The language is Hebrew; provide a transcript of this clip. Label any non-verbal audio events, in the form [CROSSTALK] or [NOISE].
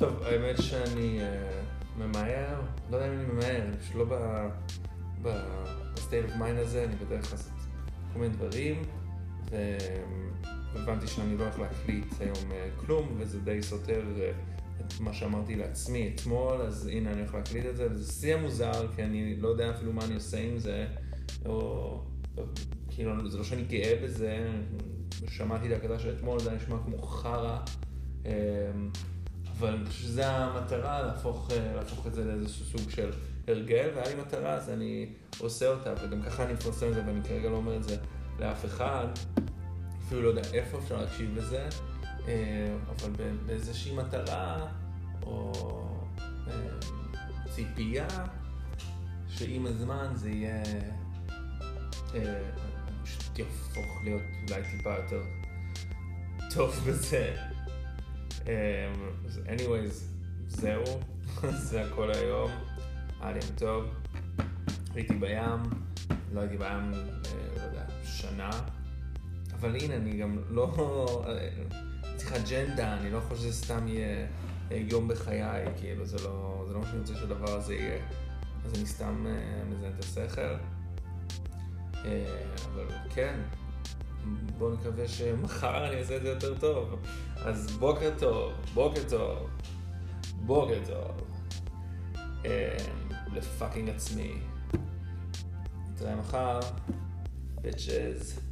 טוב, האמת שאני אה, ממהר, לא יודע אם אני ממהר, אני פשוט לא ב-state of mind הזה, אני בדרך לעשות כל מיני דברים, והבנתי שאני לא הולך להקליט היום אה, כלום, וזה די סותר אה, את מה שאמרתי לעצמי אתמול, אז הנה אני הולך להקליט את זה, וזה שיא מוזר, כי אני לא יודע אפילו מה אני עושה עם זה, או... כאילו, זה לא שאני גאה בזה, שמעתי את ההקלטה של אתמול, זה נשמע כמו חרא. אבל אני חושב שזו המטרה, להפוך, אה, להפוך את זה לאיזשהו סוג של הרגל, והיה לי מטרה, אז אני עושה אותה, וגם ככה אני מפרסם את זה, ואני כרגע לא אומר את זה לאף אחד, אפילו לא יודע איפה אפשר להקשיב לזה, אה, אבל באיזושהי מטרה, או אה, ציפייה, שעם הזמן זה יהיה, פשוט יהפוך להיות אולי טיפה יותר טוב בזה. אמ, anyways, זהו, [LAUGHS] זה הכל היום. היה לי טוב. הייתי בים, לא הייתי בים, אה, לא יודע, שנה. אבל הנה, אני גם לא... אה, צריך אג'נדה, אני לא יכול שזה סתם יהיה אה, יום בחיי, כאילו, זה לא, זה לא מה שאני רוצה שהדבר הזה יהיה. אז אני סתם מזיין את השכל. אבל כן, בואו נקווה שמחר אני אעשה את זה יותר טוב. אז בוקר טוב, בוקר טוב, בוקר טוב. אה, לפאקינג עצמי. נתראה מחר, ביצ'ז.